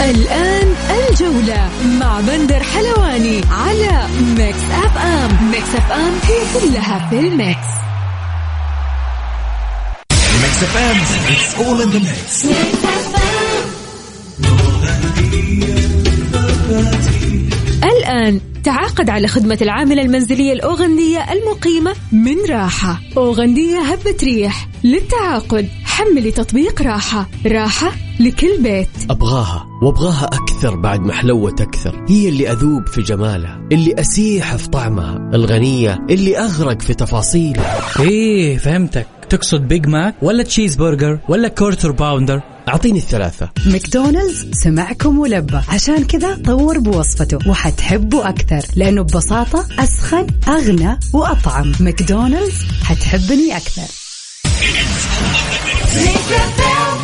الآن الجولة مع بندر حلواني على Mix FM Mix FM هي كلها في ال mix. Mix FM, it's all in the mix. الآن تعاقد على خدمة العاملة المنزلية الأوغندية المقيمة من راحة. أوغندية هبة ريح للتعاقد. حملي تطبيق راحة. راحة لكل بيت. أبغاها وأبغاها أكثر بعد ما حلوت أكثر. هي اللي أذوب في جمالها اللي أسيح في طعمها الغنية اللي أغرق في تفاصيلها. إيه فهمتك. تقصد Big Mac ولا تشيز برجر ولا Quarter Pounder أعطيني الثلاثة. ماكدونالدز سمعكم ولبى عشان كذا طور بوصفته وحتحبه أكثر لأنه ببساطة أسخن أغنى وأطعم. ماكدونالدز حتحبني أكثر. اسمع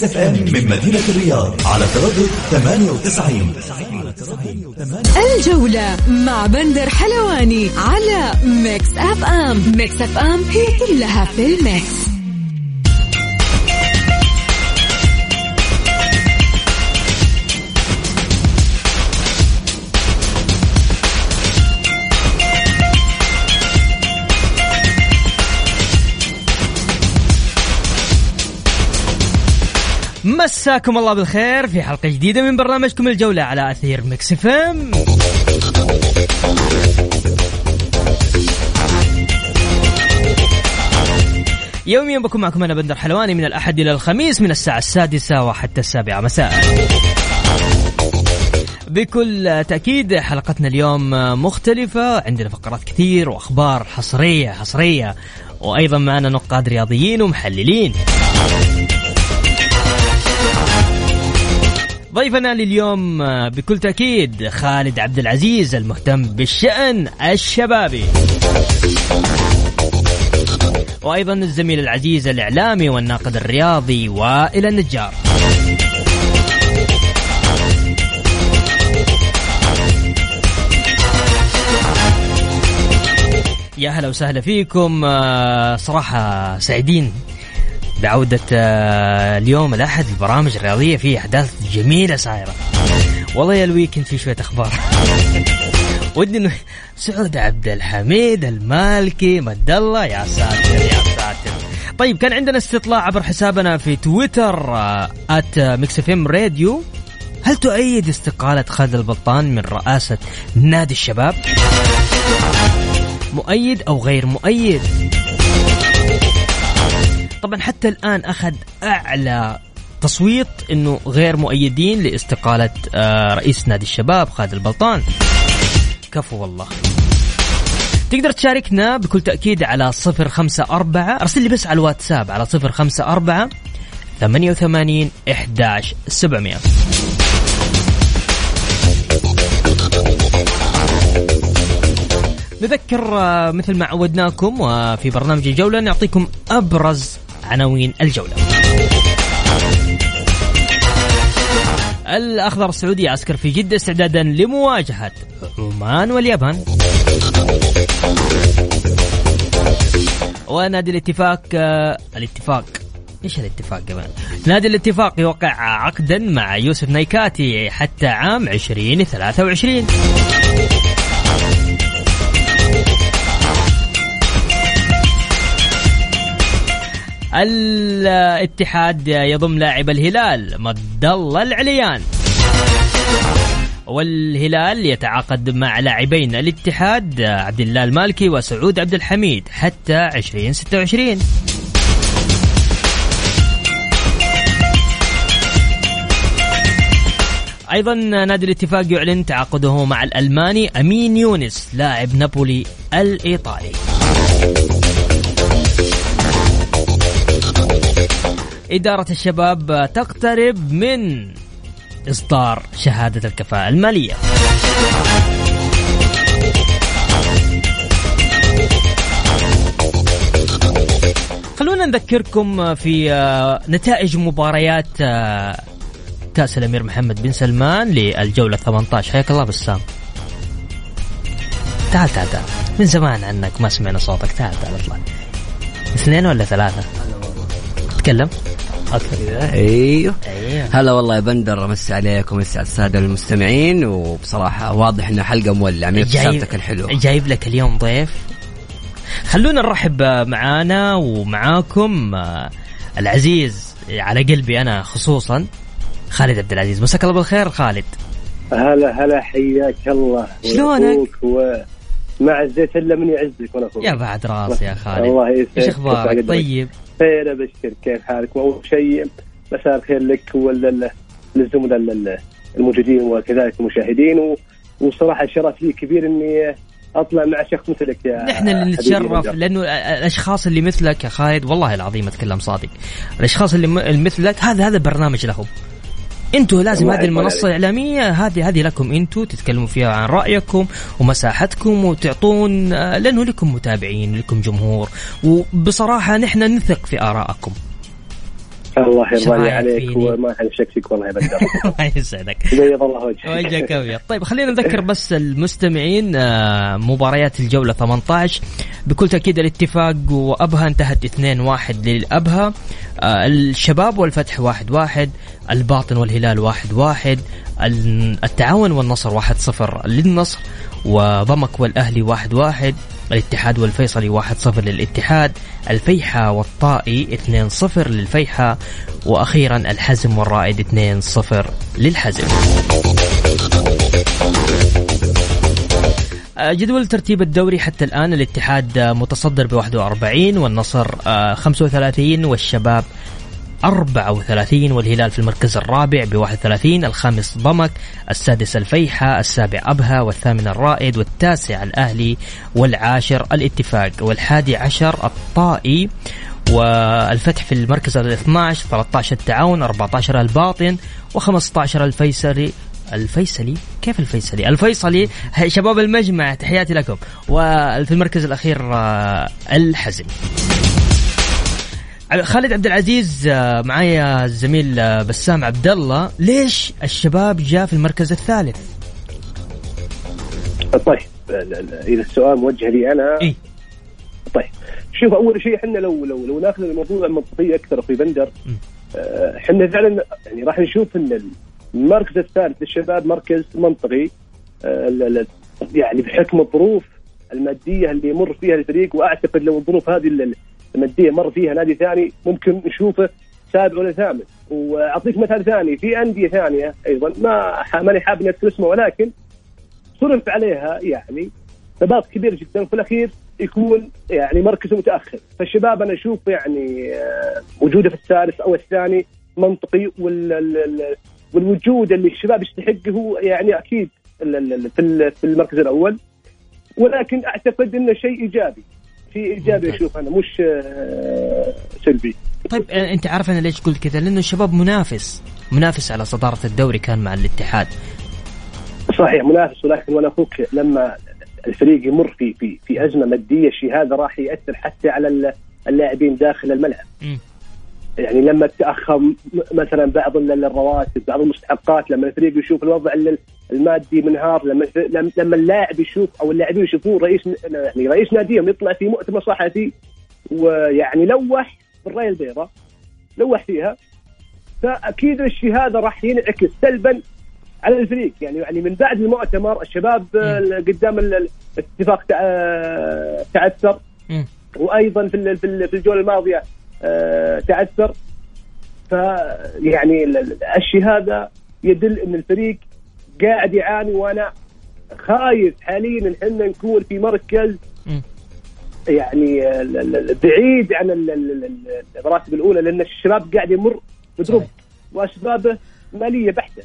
Mix FM من مدينة الرياض على تردد 98 الجولة مع بندر حلواني على Mix FM. Mix FM هي كلها في ال mix. مساكم الله بالخير في حلقة جديدة من برنامجكم الجولة على أثير Mix FM. يوميا بكون معكم أنا بندر حلواني من الأحد إلى الخميس من الساعة السادسة وحتى السابعة مساء. بكل تأكيد حلقتنا اليوم مختلفة عندنا فقرات كثير وأخبار حصرية حصرية وأيضا معنا نقاد رياضيين ومحللين. ضيفنا لليوم بكل تأكيد خالد عبد العزيز المهتم بالشأن الشبابي. وأيضا الزميل العزيز الإعلامي والناقد الرياضي وائل النجار. يا هلا وسهلا فيكم آه، صراحة سعيدين بعودة آه، اليوم الأحد البرامج الرياضية في أحداث جميلة صايرة والله يا ال weekend في شوية أخبار ودي إنه سعود عبد الحميد المالكي مد الله يا ساتر يا ساتر طيب كان عندنا استطلاع عبر حسابنا في تويتر at FM Radio هل تؤيد استقالة خالد البطان من رئاسة نادي الشباب؟ مؤيد أو غير مؤيد؟ طبعا حتى الآن أخذ أعلى تصويت أنه غير مؤيدين لإستقالة آه، رئيس نادي الشباب خالد البلطان. كفو والله. تقدر تشاركنا بكل تأكيد على صفر خمسة أربعة. أرسل لي بس على الواتساب على صفر خمسة أربعة ثمانية وثمانين إحداش سبعمية. نذكر آه، مثل ما عودناكم وفي برنامج الجولة نعطيكم أبرز عناوين الجولة. الأخضر السعودي يعسكر في جدة استعدادا لمواجهة عمان واليابان. ونادي الاتفاق آه، الاتفاق. إيش الاتفاق كمان؟ نادي الاتفاق يوقع عقدا مع يوسف نايكاتي حتى عام 2023 الاتحاد يضم لاعب الهلال مد الله العليان. والهلال يتعاقد مع لاعبين الاتحاد عبد الله المالكي وسعود عبد الحميد حتى 2026 أيضا نادي الاتفاق يعلن تعاقده مع الألماني أمين يونس لاعب نابولي الإيطالي. إدارة الشباب تقترب من إصدار شهادة الكفاءة المالية. خلونا نذكركم في آه، نتائج مباريات آه، كأس الأمير محمد بن سلمان للجولة 18 حياك الله بسام. تعال تعال تعال. من زمان عنك ما سمعنا صوتك. تعال تعال اطلع. اثنين ولا ثلاثة؟ تكلم. أوكي أيوه. أيوه. هلا والله يا بندر امسي عليكم ومسي على السادة المستمعين وبصراحة واضح إنه حلقة مولعة من ابتسامتك الحلوة. جايب لك اليوم ضيف. خلونا نرحب معانا ومعاكم آه، العزيز على قلبي أنا خصوصا خالد عبد العزيز. مساك الله بالخير خالد. هلا هلا حياك الله. شلونك؟ مع الزيت إلا من يعزك وأنا أخوك يا بعد راسي يا خالد. الله يسعدك. إيش أخبارك؟ طيب؟ خير ابشر كيف حالك؟ وأول شيء مساء الخير لك وللزملاء الموجودين وكذلك المشاهدين. وصراحة شرف لي كبير إني أطلع مع شخص مثلك يا نحن اللي نتشرف لأنه الأشخاص اللي مثلك يا خالد والله العظيم أتكلم صادق. الأشخاص اللي مثلك هذا هذا برنامج لهم. أنتوا لازم هذه المنصة الإعلامية هذه هذه لكم أنتوا تتكلموا فيها عن رأيكم ومساحتكم وتعطون آه، لأنه لكم متابعين لكم جمهور. وبصراحة نحن نثق في آرائكم. الله يرضى عليك وما حنشك فيك والله يا بدر الله يسعدك. بيض الله وجهك. وجهك أبيض. طيب خلينا نذكر بس المستمعين آه، مباريات الجولة 18 بكل تأكيد الاتفاق وأبها انتهت 2-1 للأبها. آه، الشباب والفتح 1-1 واحد واحد الباطن والهلال 1-1 واحد واحد التعاون والنصر 1-0 للنصر وضمك والأهلي 1-1 واحد واحد. الاتحاد والفيصلي 1-0 للاتحاد الفيحة والطائي 2-0 للفيحة وأخيرا الحزم والرائد 2-0 للحزم. آه، جدول ترتيب الدوري حتى الآن الاتحاد متصدر ب 41 والنصر 35 آه، والشباب 34 والهلال في المركز الرابع ب 31 الخامس ضمك السادس الفيحة السابع أبها والثامن الرائد والتاسع الأهلي والعاشر الاتفاق والحادي عشر الطائي والفتح في المركز ال 12 13 التعاون 14 الباطن و15 الفيصلي الفيصلي؟ كيف الفيصلي؟ الفيصلي شباب المجمع تحياتي لكم. وفي المركز الأخير آه، الحزم. خالد عبد العزيز آه، معايا الزميل آه، بسام عبد الله ليش الشباب جاء في المركز الثالث؟ طيب إذا السؤال موجه لي أنا إيه؟ طيب شوف أول شيء إحنا لو لو لو نأخذ الموضوع منطقيه أكثر في بندر آه، إحنا فعلا يعني راح نشوف إن المركز الثالث للشباب مركز منطقي يعني بحكم الظروف المادية اللي يمر فيها الفريق وأعتقد لو الظروف هذه الماديه مر فيها نادي ثاني ممكن نشوفه سابع ولا ثامن. وأعطيك مثال ثاني في أندية ثانية أيضا ما ماني حاب إني اسمه ولكن صرف عليها يعني ثبات كبير جدا في الأخير يكون يعني مركزه متأخر. فالشباب أنا أشوف يعني آه، وجوده في الثالث أو الثاني منطقي والوجود اللي الشباب يستحقه هو يعني أكيد في المركز الأول. ولكن أعتقد إنه شيء إيجابي. في إيجابي أشوف أنا مش آه، سلبي. طيب أنت عارف أنا ليش قلت كذا؟ لأنه الشباب منافس. منافس على صدارة الدوري كان مع الاتحاد. صحيح منافس ولكن وأنا أخوك لما الفريق يمر في في في أزمة مادية الشيء هذا راح يأثر حتى على اللاعبين داخل الملعب. يعني لما تاخر مثلا بعض الرواتب بعض المستحقات لما الفريق يشوف الوضع المادي منهار لما لما اللاعب يشوف أو اللاعبين يشوفون رئيس يعني رئيس ناديهم يطلع في مؤتمر صحفي ويعني لوح بالرايه البيضاء لوح فيها فأكيد الشيء هذا راح ينعكس سلبا على الفريق. يعني يعني من بعد المؤتمر الشباب قدام الاتفاق تعثر. وأيضا في في الجولة الماضية آه، تعثر فيعني ال- ال- الشيء هذا يدل إن الفريق قاعد يعاني وأنا خايف حاليا إن إحنا نكون في مركز. يعني بعيد عن ال- ال- ال- المراتب الأولى لأن الشباب قاعد يمر بدروب. وأسبابه مالية بحتة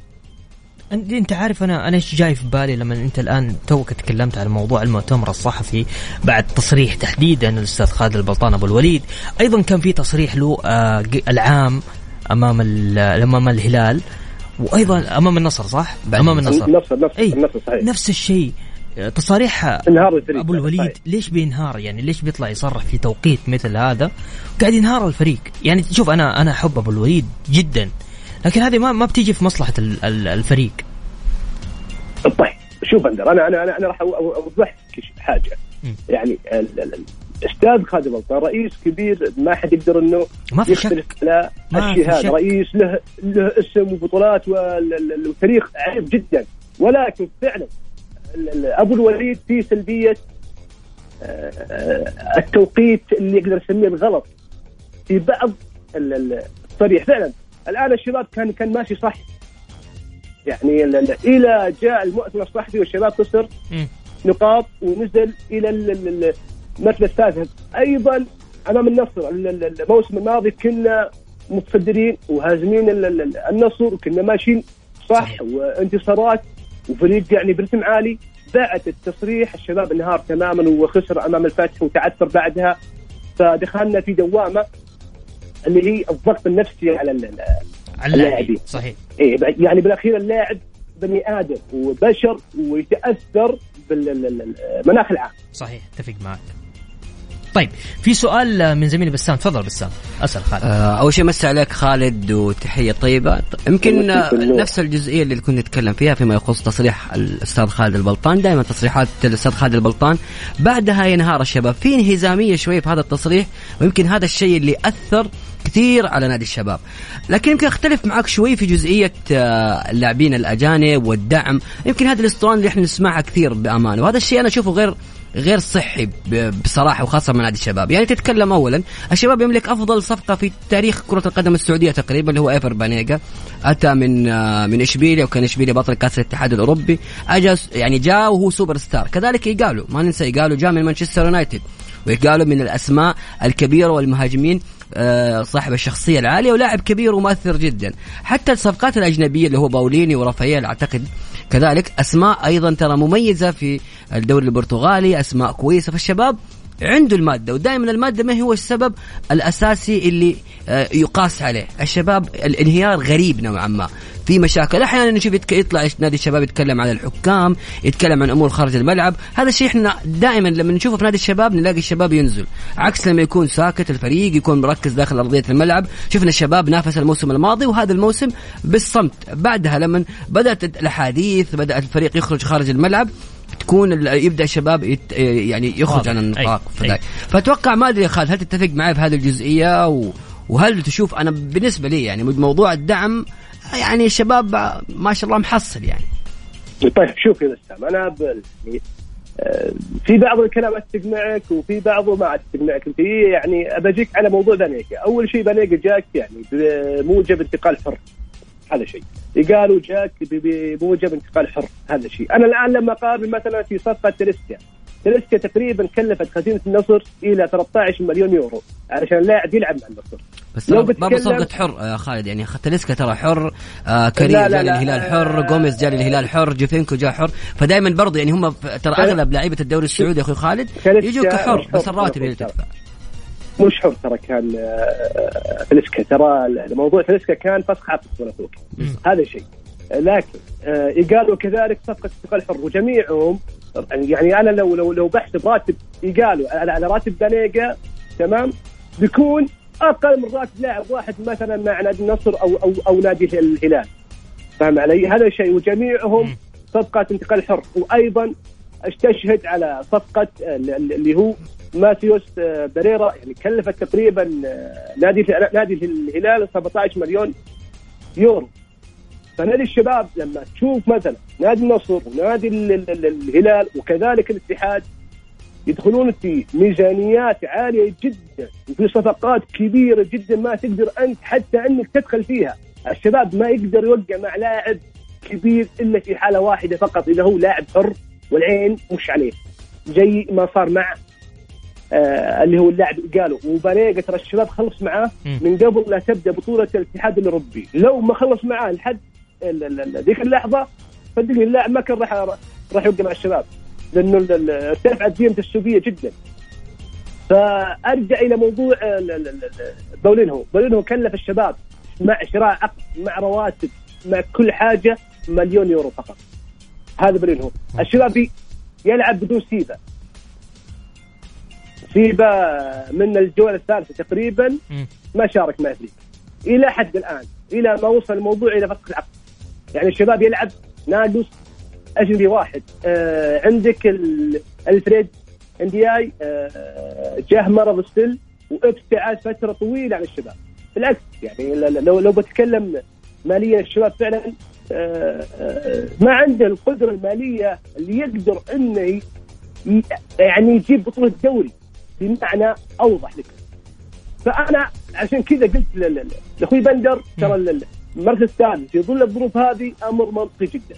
انت أنت عارف أنا أنا إيش جاي في بالي لما أنت الآن توك تكلمت على موضوع المؤتمر الصحفي بعد تصريح تحديدا الأستاذ خالد البلطان أبو الوليد. أيضا كان في تصريح له آه العام أمام أمام الهلال وأيضا أمام النصر صح؟ أمام النصر. النصر نفس إي النصر صحيح نفس الشيء. تصاريح انهار الفريق. أبو الوليد صحيح. ليش بينهار؟ يعني ليش بيطلع يصرح في توقيت مثل هذا؟ قاعد ينهار الفريق. يعني شوف أنا أنا أحب أبو الوليد جدا. لكن هذه ما ما بتيجي في مصلحة ال- ال- الفريق. طيب شوف اندر أنا أنا أنا, أنا راح أوضح لك حاجة. يعني ال- ال- الاستاذ خالد بلطان رئيس كبير ما حد يقدر إنه ما في يختلف شك. على ما الشيء في هذا. رئيس له له اسم وبطولات وال- ال- والتاريخ عريض جدا. ولكن فعلا أبو الوليد في سلبية آه، التوقيت اللي يقدر اسميه الغلط في بعض ال- ال- التصريح فعلا الآن الشباب كان كان ماشي صح يعني ال- ال- إلى جاء المؤتمر الصحفي والشباب خسر. نقاط ونزل إلى ال- ال- ال- المركز الثالث أيضا أمام النصر ال- ال- الموسم الماضي كنا متصدرين وهازمين ال- ال- ال- النصر وكنا ماشيين صح. وانتصارات وفريق يعني برتم عالي. بعد التصريح الشباب انهار تماما وخسر أمام الفتح وتعثر بعدها. فدخلنا في دوامة. اللي هي الضغط النفسي على ال- ال- على اللاعبين. اللاعبين. صحيح. إيه يعني بالأخير اللاعب بني آدم وبشر ويتأثر بالمناخ العام. صحيح اتفق معك. طيب في سؤال من زميلي بسام تفضل بسام. أسأل خالد. آه، أول شيء مسي عليك خالد وتحية طيبة. يمكن آه،. نفس الجزئية اللي كنا نتكلم فيها فيما يخص تصريح الأستاذ خالد البلطان. دائما تصريحات الأستاذ خالد البلطان. بعدها ينهار الشباب. في انهزامية شوي في هذا التصريح ويمكن هذا الشيء اللي أثر كثير على نادي الشباب. لكن يمكن أختلف معك شوي في جزئية آه، اللاعبين الأجانب والدعم. يمكن هذه الأسطوانة اللي إحنا نسمعها كثير بأمانة وهذا الشيء أنا أشوفه غير غير صحي بصراحة وخاصة من نادي الشباب، يعني تتكلم اولا الشباب يملك أفضل صفقة في تاريخ كرة القدم السعودية تقريبا اللي هو إيفر بانيجا. أتى من آه، من إشبيليا وكان إشبيليا بطل كأس الاتحاد الأوروبي. اجى يعني جاء وهو سوبر ستار، كذلك إيجالو ما ننسى إيجالو جاء من مانشستر يونايتد. وإيجالو من الأسماء الكبيرة والمهاجمين صاحب الشخصية العالية ولاعب كبير ومؤثر جدا. حتى الصفقات الأجنبية اللي هو باوليني ورافائيل أعتقد كذلك أسماء أيضا ترى مميزة في الدوري البرتغالي أسماء كويسة. فالشباب عنده المادة ودائما المادة ما هو السبب الأساسي اللي آه، يقاس عليه. الشباب الانهيار غريب نوعا ما. في مشاكل. أحيانا نشوف يطلع نادي الشباب يتكلم عن الحكام يتكلم عن أمور خارج الملعب. هذا الشيء إحنا دائما لما نشوفه في نادي الشباب نلاقي الشباب ينزل. عكس لما يكون ساكت الفريق يكون مركز داخل أرضية الملعب. شفنا الشباب نافس الموسم الماضي وهذا الموسم بالصمت. بعدها لما بدأت الأحاديث بدأ الفريق يخرج خارج الملعب تكون ال- يبدأ الشباب يت يعني يخرج. عن النطاق أي. فأتوقع ما أدري يا خالد هل تتفق معي في هذه الجزئية؟ و... وهل تشوف أنا بالنسبة لي يعني موضوع الدعم يعني الشباب ما شاء الله محصل يعني. طيب شوف يا بسام أنا ب- في بعض الكلام أتفق معك وفي بعضه ما أتفق معك. في يعني ابجيك على موضوع بانيجا أول شيء بانيجا جاك يعني بموجب انتقال حر هذا شيء إيجالو جاك بموجب انتقال حر هذا شيء أنا الآن لما اقارن مثلا في صفقة تاليسكا تاليسكا تقريبا كلفت خزينة النصر إلى 13 مليون يورو علشان اللاعب يلعب مع النصر بس لو ترى برضه بتكلم- صفقة حر يا خالد يعني تلسكا ترى حر آه كريم لا، لا، جاء لا. للهلال حر جوميز جاء للهلال حر جوفينكو جاء حر فدائما برضه يعني هم ترى أغلب لعيبة الدوري السعودي يا أخوي خالد يجوا كحر. بس الراتب اللي. تدفع مش حر ترى كان آه، فلسكا ترى الموضوع فلسكا كان فسخ عقد ولا فوق. هذا شيء. لكن آه، قالوا كذلك صفقة انتقال حر. وجميعهم يعني أنا لو لو لو بحسب راتب قالوا على على راتب بانيجا تمام؟ بيكون أقل من راتب لاعب واحد مثلا مع نادي النصر أو أو أو نادي الهلال. فاهم علي؟ هذا شيء. وجميعهم صفقة انتقال حر. وأيضا استشهد على صفقة اللي هو ماثيوس آه، بريرا يعني كلفت تقريبا آه، نادي نادي الهلال 17 مليون يورو. فنادي الشباب لما تشوف مثلا نادي النصر ونادي ال- ال- ال- الهلال وكذلك الاتحاد يدخلون في ميزانيات عالية جدا وفي صفقات كبيرة جدا ما تقدر أنت حتى أنك تدخل فيها. الشباب ما يقدر يوقع مع لاعب كبير إلا في حالة واحدة فقط إذا هو لاعب حر. والعين مش عليه؟ زي ما صار مع آه اللي هو اللاعب قالوا وبانيجا ترى الشباب خلص معاه من قبل لا تبدأ بطولة الاتحاد الأوروبي. لو ما خلص معاه لحد ذيك اللحظة صدقني اللاعب ما كان راح راح يوقع مع الشباب. لأنه ارتفعت قيمته السوقيه جدا. فأرجع إلى موضوع بولينهو. بولينهو كلف الشباب مع شراء عقد مع رواتب مع كل حاجة مليون يورو فقط. هذا بولينهو الشباب يلعب بدون سيبا. سيبا من الجوله الثالثه تقريبا. ما شارك مع فريق إلى حد الآن. إلى ما وصل الموضوع إلى فسخ العقد. يعني الشباب يلعب. ناقص أجنبي واحد. آه عندك الفريد إندياي. آه جاه مرض السل وابتعد فترة طويلة عن الشباب. بالعكس يعني لو لو بتكلم ماليا الشباب فعلا ما عنده القدرة المالية اللي يقدر إنه يعني يجيب بطولة الدوري بمعنى أوضح لك. فأنا عشان كذا قلت لأخوي بندر ترى المركز الثاني في ظل الظروف هذه أمر منطقي جدا.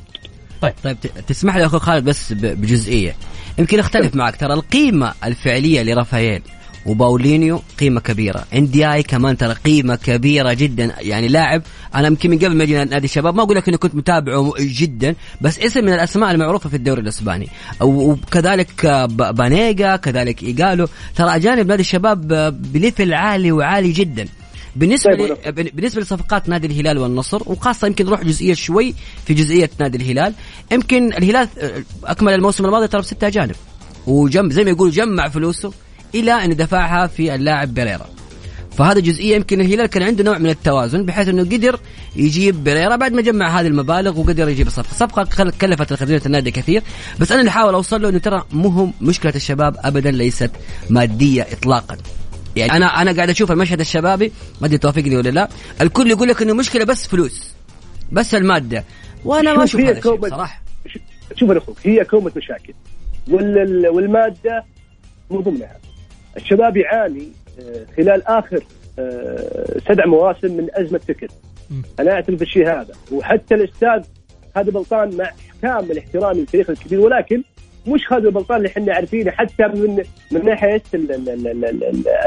طيب طيب تسمح لي اخو خالد بس بجزئية. يمكن أختلف معك ترى القيمة الفعلية لرافائيل وباولينيو قيمة كبيرة. اندياي كمان ترى قيمة كبيرة جدا. يعني لاعب أنا يمكن من قبل ما أجي نادي الشباب ما أقول لك إني كنت متابعه جدا بس اسم من الأسماء المعروفة في الدوري الإسباني. وكذلك بانيجا كذلك إيجالو. ترى أجانب نادي الشباب ب level عالي وعالي جدا. بالنسبة طيب لي بالنسبة لصفقات نادي الهلال والنصر وخاصة يمكن نروح جزئية شوي في جزئية نادي الهلال. يمكن الهلال أكمل الموسم الماضي ترى بستة أجانب. وجم زي ما يقولوا جمع فلوسه. إلى أن دفعها في اللاعب بيريرا فهذا جزئية يمكن الهلال كان عنده نوع من التوازن بحيث إنه قدر يجيب بيريرا بعد ما جمع هذه المبالغ وقدر يجيب الصفقه، الصفقه كلفت خزينه النادي كثير بس أنا اللي احاول أوصل له إنه ترى مهم مشكلة الشباب ابدا ليست مادية اطلاقا. يعني أنا أنا قاعد أشوف المشهد الشبابي ما أدري توافقني ولا لا الكل يقول لك إنه مشكلة بس فلوس بس المادة. وأنا ما أشوف هذا الشيء صراحة شوف يا أخوك هي كومة مشاكل. والمادة من ضمنها. الشباب يعاني آه، خلال آخر آه، سبع مواسم من أزمة فكر. أنا أعترف بالشيء هذا. وحتى الأستاذ هذا بلطان مع كامل احترامي للتاريخ الكبير ولكن مش خالد البلطان اللي إحنا عارفينه حتى من من ناحية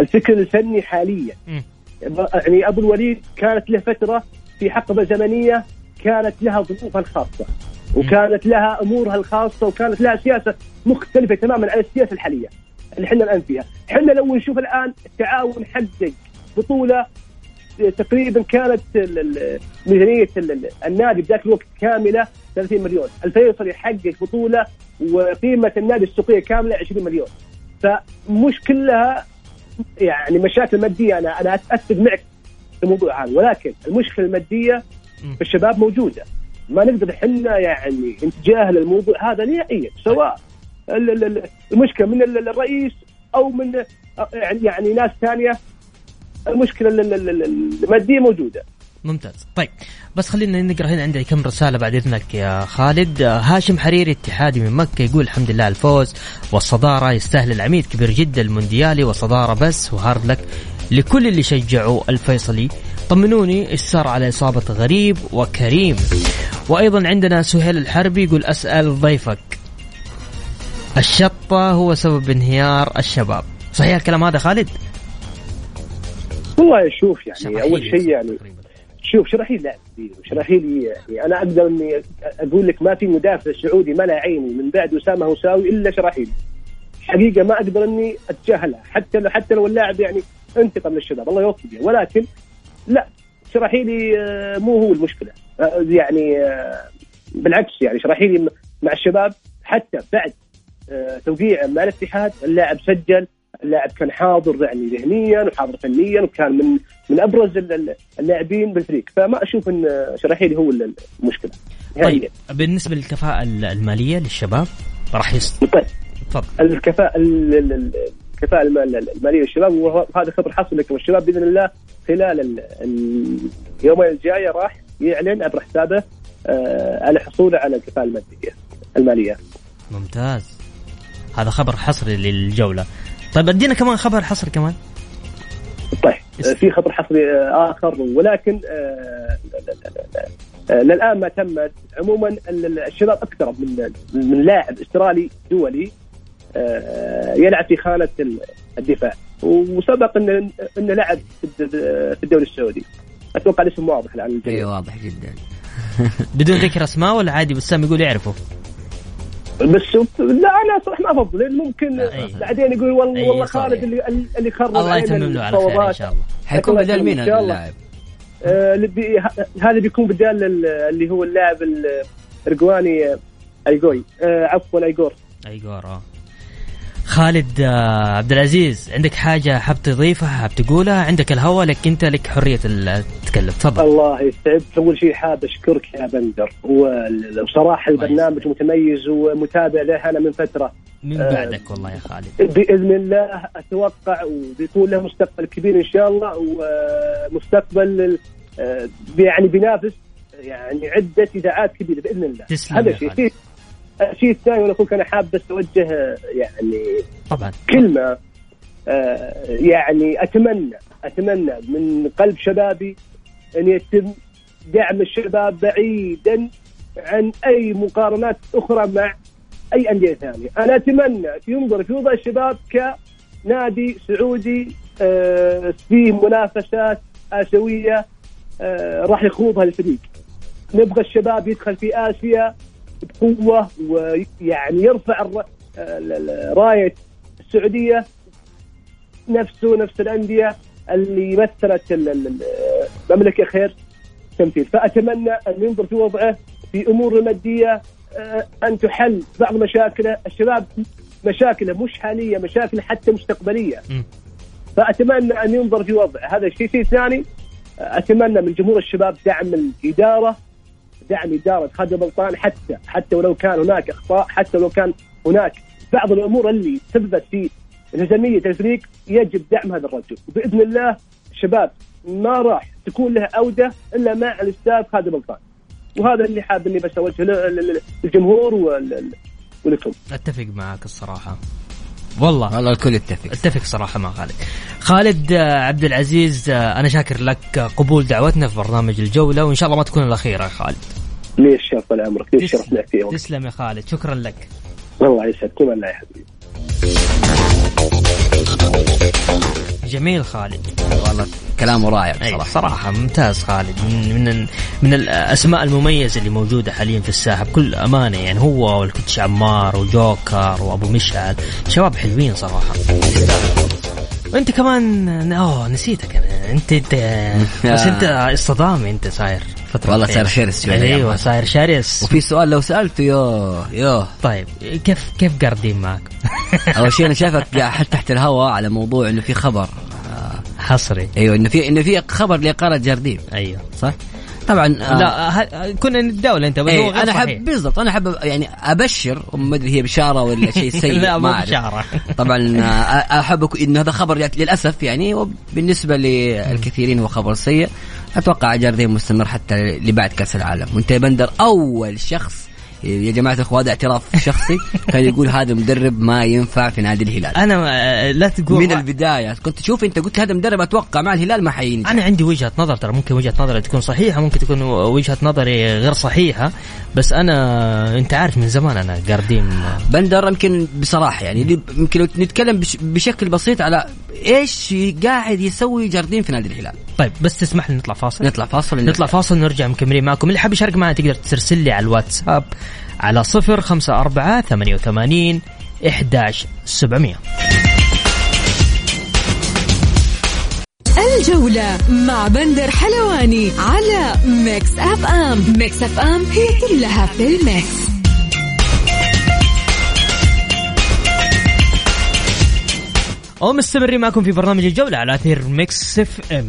الفكر الفني حاليا. يعني أبو الوليد كانت له فترة في حقبة زمنية كانت لها ظروفها الخاصة وكانت لها أمورها الخاصة وكانت لها سياسة مختلفة تماما عن السياسة الحالية. اللي إحنا الآن فيها، إحنا لو نشوف الآن التعاون حقق بطولة تقريبا كانت ميزانية النادي بذاك الوقت كاملة 30 مليون، الفيصل يحقق بطولة وقيمة النادي السوقية كاملة 20 مليون. فمش كلها يعني مشاكل مادية. أنا أنا أتفق معك في الموضوع هذا. ولكن المشكلة المادية في الشباب موجودة. ما نقدر إحنا يعني نتجاهل الموضوع هذا نهائيا سواء المشكلة من الرئيس أو من يعني, يعني ناس ثانية المشكلة المادية موجودة. ممتاز. طيب بس خلينا نقرأ هنا عندي كم رسالة بعد إذنك يا خالد. هاشم حريري اتحادي من مكة يقول الحمد لله الفوز والصدارة يستاهل العميد كبير جدا المونديالي وصدارة بس وهارد لك لكل اللي شجعوا الفيصلي. طمنوني إيش صار على إصابة غريب وكريم. وأيضا عندنا سهيل الحربي يقول أسأل ضيفك. الشطة هو سبب انهيار الشباب. صحيح الكلام هذا خالد؟ والله شوف يعني أول شيء يعني شوف شراحيل لاعب كبير وشراحيل يعني أنا أقدر إني أقول لك ما في مدافع سعودي ملا عيني من بعد أسامة هوساوي إلا شراحيل حقيقة ما أقدر إني اتجاهلها حتى لو حتى لو اللاعب يعني انتقم للشباب الله يوفقه ولكن لا شراحيلي آه، مو هو المشكلة. آه، يعني آه، بالعكس يعني شراحيلي مع الشباب حتى بعد توقيع مع الاتحاد. اللاعب سجل اللاعب كان حاضر يعني ذهنيا وحاضر فنيا وكان من من أبرز اللاعبين بالفريق. فما أشوف إن شراحيلي هو المشكلة. طيب بالنسبة للكفاءة المالية للشباب راح يست... طيب. تفضل. الكفاءه الكفاءة المالية للشباب وهذا خبر حصل لكم الشباب بإذن الله خلال اليومين الجاية راح يعلن عبر حسابه آه، على حصوله على الكفاءة الماديه المالية. ممتاز. هذا خبر حصري للجولة. طيب أدينا كمان خبر حصري كمان. طيب في خبر حصري آه، آخر ولكن آه،. آه، للآن ما تمت عموما ال- ال- الشباب اقترب من من لاعب استرالي دولي يلعب في خانة ال- الدفاع. وسبق ان انه لعب في الد- في الدوري السعودي. أتوقع الاسم واضح الآن. اي واضح جدا. بدون ذكر أسماء ولا عادي بسام يقول يعرفه. بس شوف لا أنا صراحة ما أفضل لأن ممكن أي. بعدين يقول والله والله. خالد اللي اللي خرب الله يتمم له على خير إن. شاء الله حيكون بدل مين. اللاعب؟ آه، هذا بيكون بدال ال- اللي هو اللاعب الارجواني آه، ايجوي آه، عفوا ايجور ايجور آه خالد آه، عبد العزيز عندك حاجة حاب تضيفها حاب تقولها؟ عندك الهوا لك أنت لك حرية التكلم تفضل. الله يسعدك. أول شيء حاب أشكرك يا بندر. الله البرنامج متميز ومتابع له أنا من فترة. من آه. بعدك والله يا خالد. بإذن الله أتوقع وبيكون له مستقبل كبير إن شاء الله ومستقبل آه، يعني بينافس يعني عدة إذاعات كبيرة بإذن الله. تسلم هذا. شيء الشيء الثاني وأنا أخوك أنا حاب بس أوجه يعني طبعا كلمة آه، يعني أتمنى أتمنى من قلب شبابي أن يتم دعم الشباب بعيدا عن أي مقارنات أخرى مع أي أندية ثانية، أنا أتمنى ينظر في وضع الشباب كنادي سعودي آه، فيه منافسات آسيوية آه، راح يخوضها الفريق. نبغى الشباب يدخل في آسيا بقوة ويعني يرفع راية السعودية نفسه نفس الأندية اللي مثلت ال- ال- ال- المملكه خير تمثيل. فأتمنى أن ينظر في وضعه في امور المادية آه، أن تحل بعض مشاكله. الشباب مشاكله مش حالية مشاكل حتى مستقبلية. فأتمنى أن ينظر في وضعه. هذا الشيء شيء ثاني. آه، أتمنى من جمهور الشباب دعم الإدارة دعم إدارة خالد بلطان حتى حتى ولو كان هناك إخطاء حتى لو كان هناك بعض الأمور اللي سببت في انهزامية الفريق يجب دعم هذا الرجل. وبإذن الله الشباب ما راح تكون له عودة إلا مع الأستاذ خالد بلطان وهذا اللي حاب إني بس اوجهه للجمهور وال- ولكم. أتفق معك الصراحة. والله. والله الكل يتفق. أتفق صراحة مع خالد. خالد آه، عبد العزيز آه، أنا شاكر لك قبول دعوتنا في برنامج الجولة وإن شاء الله ما تكون الأخيرة يا خالد. ليش شرف طال عمرك ليش شرفنا فيه؟ تسلم يا خالد شكرا لك. الله يسعدكم الله يا حبيبي جميل خالد. والله كلامه رائع أي. بصراحه صراحة ممتاز خالد. من من من الأسماء المميزة اللي موجودة حاليا في الساحة بكل أمانة. يعني هو والكوتش عمار وجوكر وأبو مشعل. شباب حلوين صراحة. وانت كمان أوه نسيتك أنا. انت انت بس أنت اصطدامي أنت صاير. فترة والله. صاير شرس أيوه صاير شرس وفي سؤال لو سألته يوه يوه طيب كيف كيف قاردين معك؟ أول شيء أنا شايفك قاعد حتى تحت الهواء على موضوع إنه في خبر آه حصري أيوه إنه في إنه في خبر لاقاله جاردين أيوه صح؟ طبعا آه لا ه- كنا نتداول أنت بس هو إيه غير أنا. حب بالضبط أنا حب يعني أبشر ما أدري هي بشارة ولا شيء سيء لا ما. بشارة طبعا آه، أحب إنه هذا خبر للأسف يعني وبالنسبة للكثيرين هو خبر سيء أتوقع جاردين مستمر حتى لبعد كأس العالم. وأنت يا بندر أول شخص يا جماعة الاخوه هذا اعتراف شخصي. كان يقول هذا مدرب ما ينفع في نادي الهلال. أنا آه، لا تقول من البداية كنت تشوف أنت قلت هذا مدرب أتوقع مع الهلال ما حينجح. أنا عندي وجهة نظر ترى ممكن وجهة نظري تكون صحيحة ممكن تكون وجهة نظري غير صحيحة بس أنا أنت عارف من زمان أنا قاردين. بندر يمكن بصراحة يعني يمكن نتكلم بش بشكل بسيط على إيش قاعد يسوي جاردين في نادي الهلال. طيب بس تسمح لي نطلع فاصل؟ نطلع فاصل نطلع فاصل نرجع مكملين معكم. اللي حاب يشارك معنا تقدر ترسل لي على الواتساب على صفر خمسة أربعة ثمانية وثمانين إحداش سبعمية. الجولة مع بندر حلواني على Mix FM Mix FM هي كلها في ال mix. ومستمرين معكم في برنامج الجولة على أثير Mix FM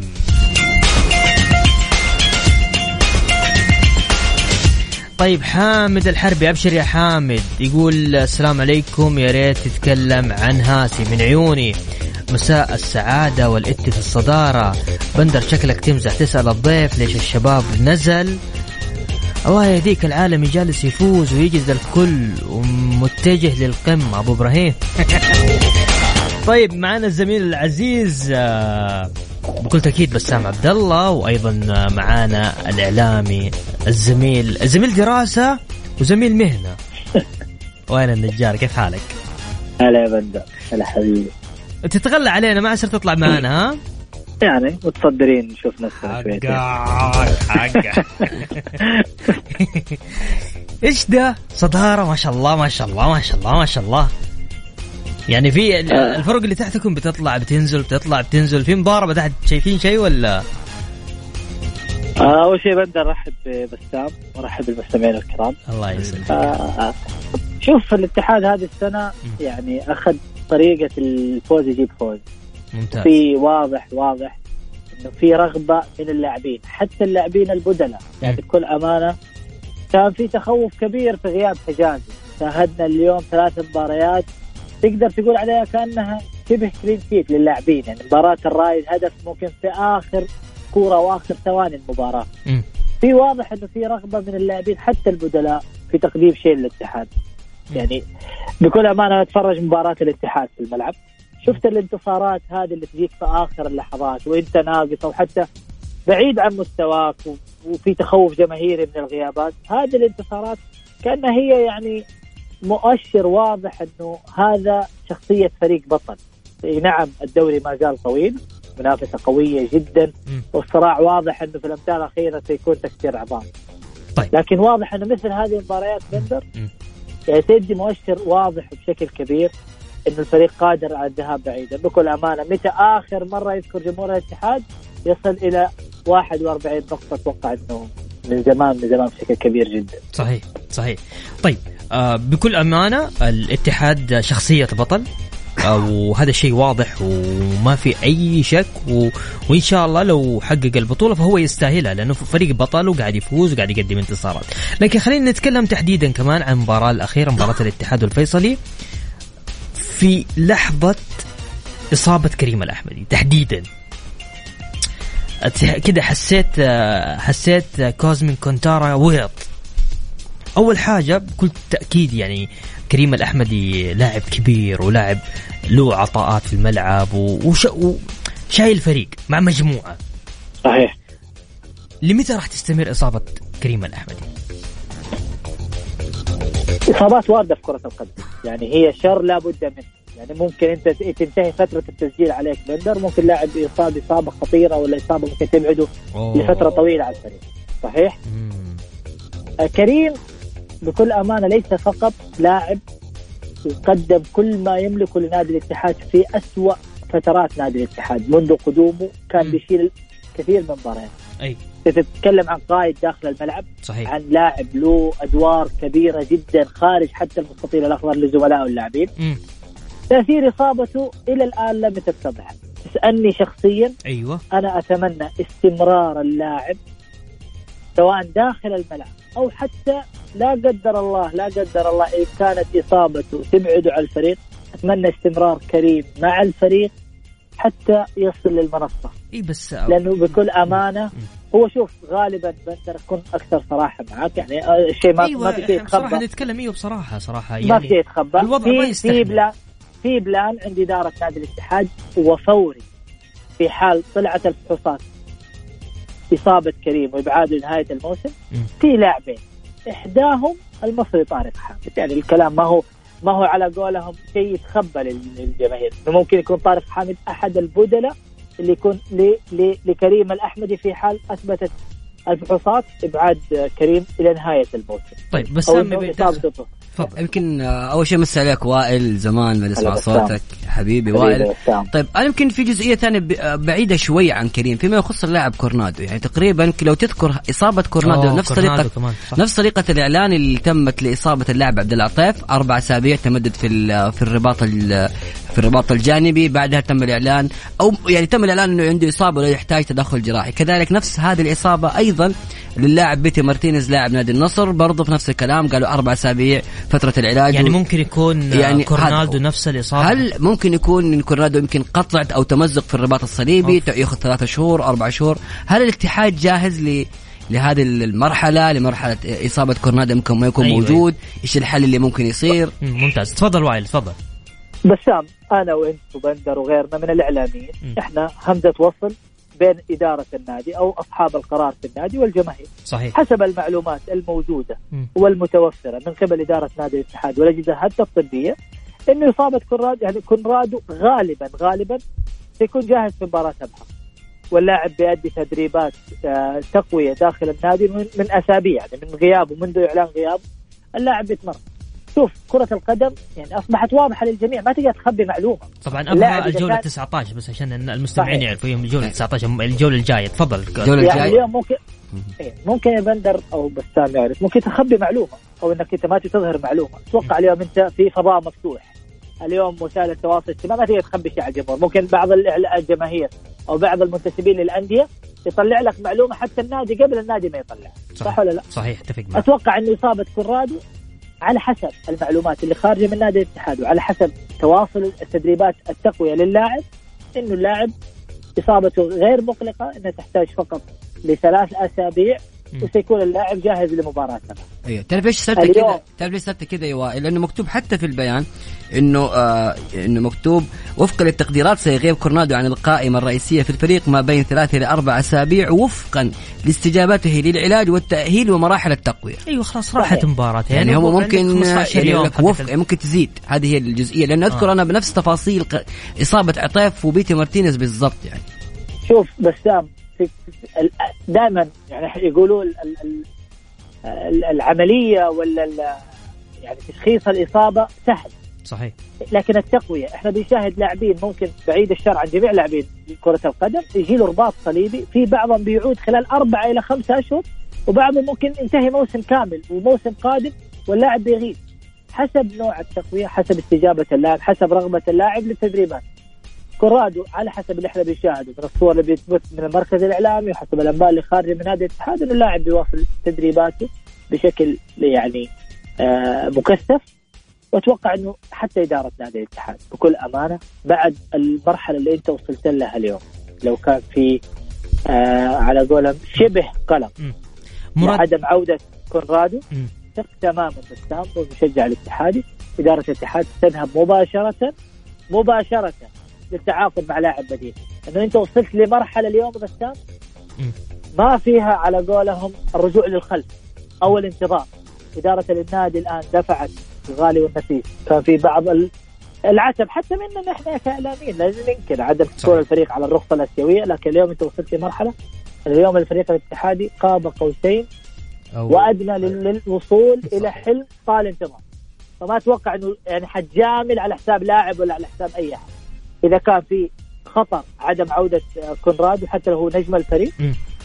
طيب حامد الحربي أبشر يا حامد. يقول السلام عليكم يا ريت تتكلم عن هاسي من عيوني. مساء السعادة والإت في الصدارة. بندر شكلك تمزح تسأل الضيف ليش الشباب نزل. الله يهديك العالمي جالس يفوز ويجز الكل ومتجه للقمة. أبو إبراهيم. طيب معنا الزميل العزيز آه، بكل تأكيد بسام عبد الله وأيضا معانا الإعلامي الزميل الزميل دراسة وزميل مهنة وين النجار كيف حالك؟ هلا يا بندر هلا حبيبي تتغلى علينا ما عسر تطلع معنا ها؟ يعني متصدرين نشوف نفسنا شويتين حقك إيش ده؟ صدارة ما شاء الله ما شاء الله ما شاء الله ما شاء الله يعني في آه. الفرق اللي تحتكم بتطلع بتنزل بتطلع بتنزل في مضاربة تحت شايفين شيء ولا؟ آه، أول شيء بندر رحب ببسام ورحب بالمستمعين الكرام. الله يسلمك. آه. شوف الاتحاد هذه السنة يعني أخذ طريقة الفوز يجيب فوز. ممتاز. في واضح واضح إنه في رغبة من اللاعبين حتى اللاعبين البدلاء. يعني بكل أمانة كان في تخوف كبير في غياب حجازي. شاهدنا اليوم ثلاث مباريات تقدر تقول عليها كأنها شبه كلين شيت للاعبين. يعني مباراة الرايد هدف ممكن في آخر كورة وآخر ثواني المباراة. مم. في واضح إنه في رغبة من اللاعبين حتى البدلاء في تقديم شيء للاتحاد. يعني بكل أمانة اتفرج مباراة الاتحاد في الملعب. شفت الانتصارات هذه اللي تجيك في آخر اللحظات وإنت ناقص أو حتى بعيد عن مستواك وفي تخوف جماهيري من الغيابات. هذه الانتصارات كأنها هي يعني مؤشر واضح إنه هذا شخصية فريق بطل نعم الدوري ما زال طويل منافسة قوية جدا. والصراع واضح إنه في الامثال الأخيرة سيكون تكسير عظام طيب. لكن واضح إنه مثل هذه المباريات بندر. يعني تدي مؤشر واضح بشكل كبير إنه الفريق قادر على الذهاب بعيدا بكل أمانة متى آخر مرة يذكر جمهور الاتحاد يصل إلى 41 نقطة أتوقع إنه من زمان من زمان بشكل كبير جدا صحيح صحيح طيب بكل أمانة الاتحاد شخصية بطل. آه وهذا الشيء واضح وما في أي شك و... وإن شاء الله لو حقق البطولة فهو يستاهلها لأنه فريق بطل وقاعد يفوز وقاعد يقدم انتصارات. لكن خلينا نتكلم تحديدا كمان عن المباراه الأخيرة مباراة الاتحاد والفيصلي في لحظة إصابة كريم الأحمدي تحديدا. كده حسيت آه، حسيت آه، كوزمين كونتارا ورط أول حاجة بكل تأكيد يعني كريم الأحمدي لاعب كبير ولاعب له عطاءات في الملعب وش وشايل فريق مع مجموعة. صحيح. لمتى راح تستمر إصابة كريم الأحمدي؟ إصابات واردة في كرة القدم. يعني هي شر لا بد منه. يعني ممكن أنت تنتهي فترة التسجيل عليك بندر ممكن لاعب يصاب إصابة خطيرة ولا إصابة ممكن تبعده لفترة طويلة عن الفريق. صحيح؟ مم. آه، كريم بكل أمانة ليس فقط لاعب قدم كل ما يملكه لنادي الاتحاد في أسوأ فترات نادي الاتحاد منذ قدومه كان. بيشيل كثير من المباريات أي. تتكلم عن قائد داخل الملعب صحيح. عن لاعب له أدوار كبيرة جدا خارج حتى المستطيل الأخضر لزملائه اللاعبين. تأثير إصابته إلى الآن لم تتضح تسالني شخصيا. أيوه. أنا أتمنى استمرار اللاعب سواء داخل الملعب أو حتى لا قدر الله لا قدر الله ان كانت إصابته تبعده عن الفريق. أتمنى استمرار كريم مع الفريق حتى يصل للمنصة. إي بس لأنه بكل أمانة هو شوف غالبا بقدر أكون أكثر صراحة معك يعني آه، الشيء ما أيوه ما في شيء يتخبى. نتكلم أيوه بصراحة صراحة ما في شيء يعني يتخبى. الوضع ما في يستحمل. في plan في plan عند إدارة نادي الاتحاد وفوري في حال طلعت الفحوصات. إصابة كريم وابعاده لنهايه الموسم. في لاعبين. إحداهم المصري طارق حامد. يعني الكلام ما هو ما هو على قولهم شيء يتخبى لل- للجماهير ممكن يكون طارق حامد أحد البدلاء اللي يكون لكريم الأحمدي في حال أثبتت الفحوصات إبعاد كريم إلى نهاية الموسم طيب بس سامي تفضل يمكن أول شيء مسي عليك وائل زمان ما بسام. صوتك حبيبي حبيبي وائل. طيب أنا يمكن في جزئية ثانية ب- بعيدة شوي عن كريم فيما يخص اللاعب كورنادو يعني تقريبا لو تذكر إصابة كورنادو نفس كورنادو طريقه. نفس طريقة الإعلان اللي تمت لإصابة اللاعب عبد العطيف أربع أسابيع تمدد في ال- في الرباط ال- في الرباط الجانبي بعدها تم الإعلان أو يعني تم الإعلان إنه عنده إصابة ولا يحتاج تدخل جراحي. كذلك نفس هذه الإصابة أيضا للاعب بيتي مارتينيز لاعب نادي النصر برضه في نفس الكلام قالوا أربع أسابيع فترة العلاج يعني و- ممكن يكون يعني كورنادو نفس الإصابة؟ هل ممكن يكون إن كورنادو يمكن قطعت أو تمزق في الرباط الصليبي أوف. يأخذ ثلاثة شهور أربع شهور؟ هل الاتحاد جاهز ل لهذه المرحلة لمرحلة إصابة كورنادو ممكن ما يكون أيوة، موجود؟ إيش الحل اللي ممكن يصير؟ مم، ممتاز. تفضل وائل تفضل. بسام أنا وأنت وبندر وغيرنا من الإعلاميين م. إحنا همزة وصل بين إدارة النادي أو أصحاب القرار في النادي والجماهير صحيح حسب المعلومات الموجودة م. والمتوفرة من قبل إدارة نادي الاتحاد والأجهزة حتى الطبيه إنه اصابه كورنادو يعني كورنادو غالبا غالبا سيكون جاهز في مباراة ابها واللاعب بيأدي تدريبات آه، تقوية داخل النادي من, من أسابيع يعني من غيابه منذ إعلان غيابه اللاعب بيتمرن شوف كرة القدم يعني أصبحت واضحة للجميع ما تقدر تخبي معلومة. طبعا الجولة كان- 19 بس عشان المستمعين. يعرفوا يوم الجولة 19 الجولة الجاية تفضل. الجولة يعني الجاية. اليوم ممكن إيه، ممكن يا بندر أو بسام يعرف ممكن تخبي معلومة أو إنك أنت ما تظهر معلومة. أتوقع اليوم أنت في فضاء مفتوح. اليوم وسائل التواصل الاجتماعي ما تقدر تخبي شيء على الجمهور. ممكن بعض الجماهير أو بعض المنتسبين للأندية يطلع لك معلومة حتى النادي قبل النادي ما يطلع. صح ولا لا؟ صحيح أتفق معك. أتوقع انه إصابة كونرادو على حسب المعلومات اللي خارجة من نادي الاتحاد وعلى حسب تواصل التدريبات التقوية للاعب إنه اللاعب إصابته غير مقلقة انها تحتاج فقط لثلاث أسابيع. وسيكون اللاعب جاهز لمباراه سبعة. أيوه تعرف إيش صرت. كذا؟ تعرف ليش صرت كذا يا وائل لأنه مكتوب حتى في البيان إنه آه إنه مكتوب وفقا للتقديرات سيغيب كورنادو عن القائمة الرئيسية في الفريق ما بين ثلاثة إلى أربع أسابيع وفقا لاستجابته للعلاج والتأهيل ومراحل التقوية. أيوه خلاص راحت مباراة يعني هو ممكن 15 يعني وفق ممكن تزيد هذه هي الجزئية لأن أذكر آه. أنا بنفس تفاصيل إصابة عطيف وبيتي مارتينيز بالضبط يعني. شوف بسام دائما يعني يقولوا ال- ال- ال- ال- العملية ولا يعني تشخيص الإصابة سهل. صحيح. لكن التقوية إحنا بنشاهد لاعبين ممكن بعيد الشر عن جميع لاعبين كرة القدم يجي له رباط صليبي في بعضهم بيعود خلال أربعة إلى خمسة أشهر وبعضهم ممكن ينتهي موسم كامل وموسم قادم واللاعب بيغيب. حسب نوع التقوية حسب استجابة اللاعب حسب رغبة اللاعب للتدريبات. كورادو على حسب اللي إحنا بنشاهده. من الصور اللي بتثبت من المركز الإعلامي وحسب الأنباء اللي خارجة من نادي الاتحاد إنه اللاعب بيواصل تدريباته بشكل يعني آه مكثف. وأتوقع إنه حتى إدارة نادي الاتحاد بكل أمانة بعد المرحلة اللي أنت وصلت لها اليوم. لو كان في آه على قولهم شبه قلق مراد عدم عودة كونرادو. ثق تماما بسام والمشجع الاتحادي. إدارة الاتحاد تذهب مباشرة مباشرة للتعاقد مع لاعب بديل. انه أنت وصلت لمرحلة اليوم بسام. ما فيها على قولهم الرجوع للخلف أو الانتظار. إدارة النادي الآن دفعت الغالي والنفيس. كان في بعض ال- العتب حتى منا نحن كإعلاميين لازم ننكر عدم حصول الفريق على الرخصة الأسيوية. لكن اليوم أنت وصلت لمرحلة. اليوم الفريق الاتحادي قاب قوسين وأدنى لل- للوصول إلى حلم طال انتظار. فما أتوقع إنه يعني حتجامل على حساب لاعب ولا على حساب أي أحد. إذا كان في خطر عدم عودة آه، كونرادو حتى لو هو نجم الفريق.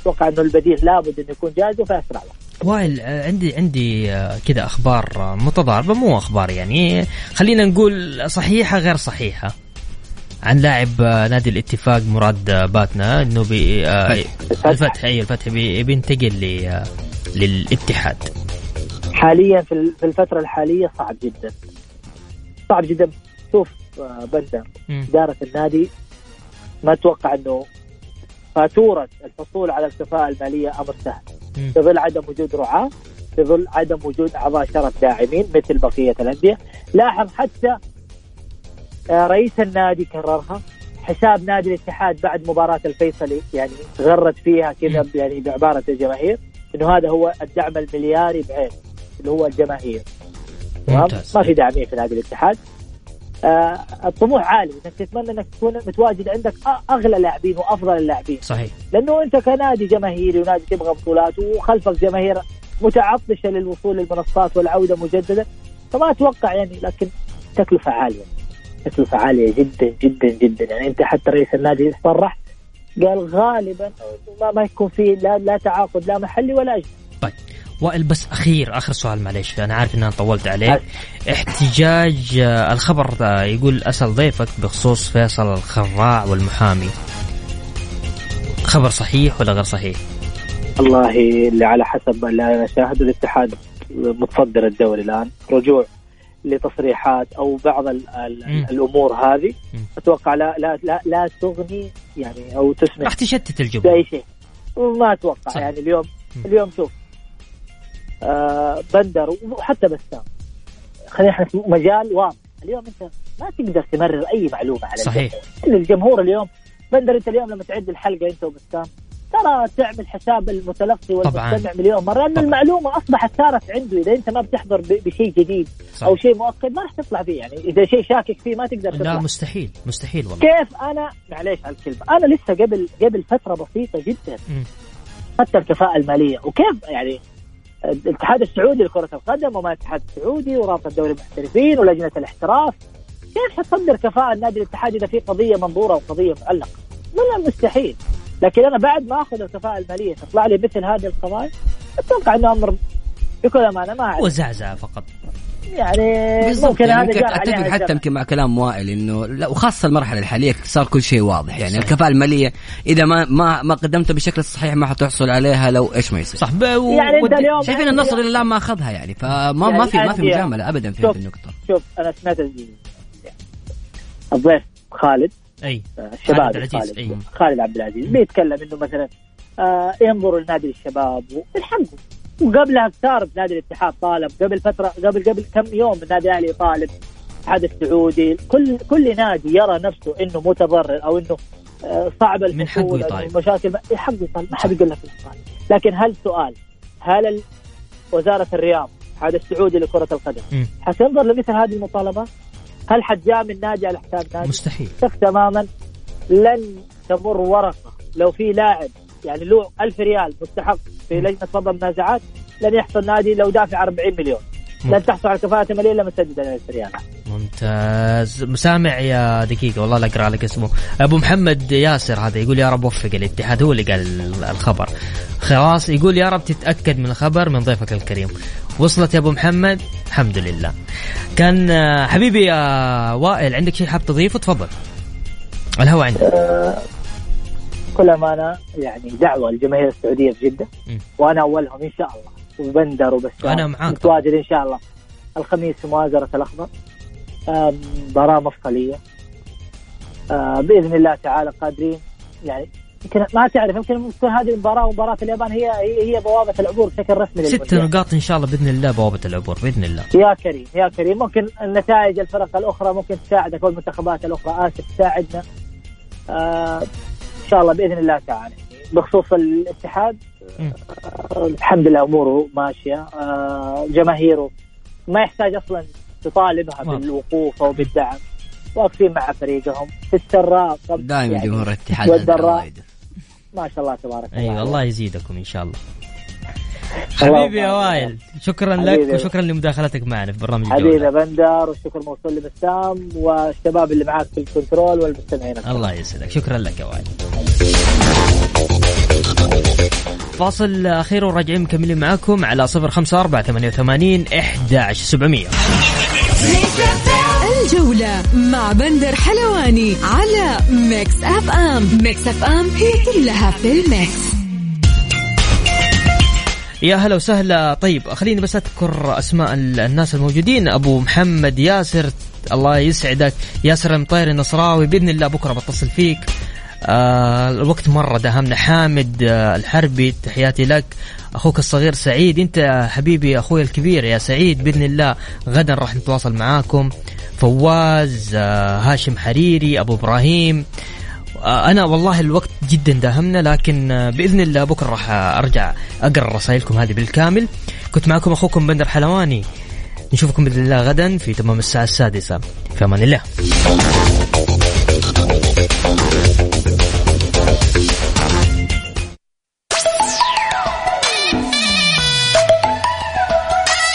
أتوقع إنه البديل لابد إنه يكون جاهز وفي اسرع وقت وائل عندي عندي آه، كذا أخبار آه، متضاربة. مو أخبار يعني خلينا نقول صحيحة غير صحيحة. عن لاعب نادي الاتفاق مراد باتنا إنه بي الفتح أي الفتح بي- بينتقل ل- آه، للاتحاد. حاليا في ال- في الفترة الحالية صعب جدا. صعب جدا. شوف آه، بندر. إدارة النادي ما أتوقع إنه فاتورة الحصول على الكفاءة المالية أمر سهل. في ظل عدم وجود رعاة في ظل عدم وجود أعضاء شرف داعمين مثل بقية الأندية لاحظ حتى آه، رئيس النادي كررها حساب نادي الاتحاد بعد مباراة الفيصلي يعني غرت فيها كذا يعني بعبارة الجماهير إنه هذا هو الدعم الملياري بعين اللي هو الجماهير؟ ممتاز. ما في داعمين في نادي الاتحاد آه الطموح عالي. إنك تتمنى إنك تكون متواجد عندك أغلى لاعبين وأفضل اللاعبين. صحيح. لأنه أنت كنادي جماهيري ونادي تبغى بطولات وخلفك جماهير متعطشة للوصول للمنصات والعودة مجددا فما أتوقع يعني لكن تكلفة عالية. تكلفة عالية جدا جدا جدا. يعني أنت حتى رئيس النادي صرح قال غالبا ما, ما يكون في لا, لا تعاقد لا محلي ولا أجنبي. طيب. وائل بس أخير آخر سؤال معليش أنا عارف إن أنا طولت عليك احتجاج آه، الخبر آه، يقول أسأل ضيفك بخصوص فيصل الخراع والمحامي خبر صحيح ولا غير صحيح؟ والله اللي على حسب اللي أنا شاهده الاتحاد متصدر الدوري الآن رجوع لتصريحات أو بعض ال ال مم. الأمور هذه مم. أتوقع لا لا لا, لا تغني يعني أو تسمح راح تشتت الجمهور بأي شيء وما أتوقع صح. يعني اليوم اليوم شوف بندر وحتى بسام خلينا إحنا في مجال واضح. اليوم أنت ما تقدر تمرر أي معلومة على صحيح. الجمهور. الجمهور اليوم بندر أنت اليوم لما تعد الحلقة أنت وبسام ترى تعمل حساب المتلقي والمستمع مليون مرة لأن المعلومة أصبحت صارت عنده. إذا أنت ما بتحضر بشيء جديد صح. أو شيء مؤكد ما راح تطلع فيه. يعني إذا شيء شاكك فيه ما تقدر تطلع. لا مستحيل مستحيل والله. كيف؟ أنا معليش على الكلمة. أنا لسه قبل قبل فترة بسيطة جدا. مم. حتى الكفاءة المالية. وكيف؟ يعني الاتحاد السعودي لكرة القدم وما الاتحاد السعودي ورابطة دوري المحترفين ولجنة الاحتراف كيف حتصدر كفاءة النادي الاتحاد إذا في قضية منظورة وقضية معلقه؟ من المستحيل لكن أنا بعد ما أخذ الكفاءة المالية تطلع لي مثل هذه القضايا أتوقع إنه أمر بكل أمانة ما أعرف. وزعزعة فقط يعني بالضبط ممكن يعني هذا اتفق حتى الجرح. يمكن مع كلام وائل إنه لا وخاصة المرحلة الحالية صار كل شيء واضح يعني الكفاءة المالية إذا ما ما ما قدمتها بالشكل الصحيح ما حتحصل عليها لو إيش ما يصير صح. و... يعني أنت اليوم شايفين النصر إلى الآن ما أخذها يعني فما ما في ما في الأندية- مجاملة ابدا في. هذه النقطة شوف أنا سمعت ال- الضيف خالد أي الشباب عبد العزيز، خالد, أي. خالد عبد العزيز بيتكلم إنه مثلا آه ينظروا لنادي الشباب والحق وقبلها كثار نادي الاتحاد طالب قبل فترة قبل قبل كم يوم النادي الأهلي طالب الاتحاد السعودي كل كل نادي يرى نفسه إنه متضرر أو إنه آه، صعب من حقه يطالب. مشاكل ما- حقه يطالب ما حد يقول لك. لكن هل سؤال هل وزارة الرياض الاتحاد السعودي لكرة القدم. حتنظر لمثل هذه المطالبات؟ هل حتجامل نادي على حساب نادي؟ مستحيل تماما لن تمر ورقة لو في لاعب يعني له ألف ريال مستحق في لجنة فضل المنازعات لن يحصل نادي لو دافع 40 مليون. لن تحصل على كفاءة مالية لما تسدد ال 1000 ريال. ممتاز. مسامع يا دقيقة والله لا أقرأ لك اسمه. أبو محمد ياسر هذا يقول يا رب وفق الاتحاد. هو اللي قال الخبر. خلاص يقول يا رب تتأكد من الخبر من ضيفك الكريم. وصلت يا أبو محمد؟ الحمد لله. كان آه، حبيبي يا وائل عندك شيء حاب تضيفه؟ تفضل. الهوا عندك. كل أمانة يعني دعوة للجماهير السعودية في جدة. م. وأنا أولهم إن شاء الله. وبندر وبسام. أنا معاك. متواجد إن شاء الله. الخميس في آم، مباراة مفصلية آه، بإذن الله تعالى قادرين. يعني يمكن ما تعرف يمكن تكون هذه المباراة ومباراة اليابان هي هي, بوابة العبور بشكل رسمي ست. نقاط إن شاء الله بإذن الله بوابة العبور بإذن الله. يا كريم يا كريم. ممكن النتائج الفرق الأخرى ممكن تساعدك والمنتخبات الأخرى. آسف تساعدنا. آه ان شاء الله بإذن الله تعالى. بخصوص الاتحاد الحمد لله أموره ماشية آه جماهيره ما يحتاج أصلا تطالبها. بالوقوف أو بالدعم. واقفين مع فريقهم في السراء دائما يعني جمهور الاتحاد. ما شاء الله تبارك الله. أيوه الله يزيدكم إن شاء الله. حبيبي يا. وائل. شكرا حبيبي. لك وشكرا لمداخلتك معنا في برنامج حبيبي الجولة بندر والشكر موصول لبسام والشباب اللي معاك في الكنترول والمستمعين. الله يسعدك. شكرا لك يا وائل. فاصل أخير وراجعين مكملين معاكم على صفر خمسة أربعة ثمانية وثمانين إحدى سبعمية. الجولة مع بندر حلواني على Mix FM. Mix FM هي كلها في ال mix. يا هلا وسهلا. طيب خليني بس أذكر أسماء ال- الناس الموجودين. أبو محمد ياسر الله يسعدك. ياسر المطير النصراوي بإذن الله بكرة بتصل فيك. آه الوقت مرة دهمنا حامد آه الحربي تحياتي لك. أخوك الصغير سعيد. أنت يا حبيبي أخوي الكبير يا سعيد بإذن الله غدا راح نتواصل معاكم. فواز آه هاشم حريري أبو إبراهيم آه، آه، أنا والله الوقت جدا داهمنا لكن آه، بإذن الله بكرة راح آه، أرجع أقرأ رسائلكم هذه بالكامل. كنت معكم أخوكم بندر حلواني. نشوفكم بإذن الله غدا في تمام الساعة السادسة. في أمان الله.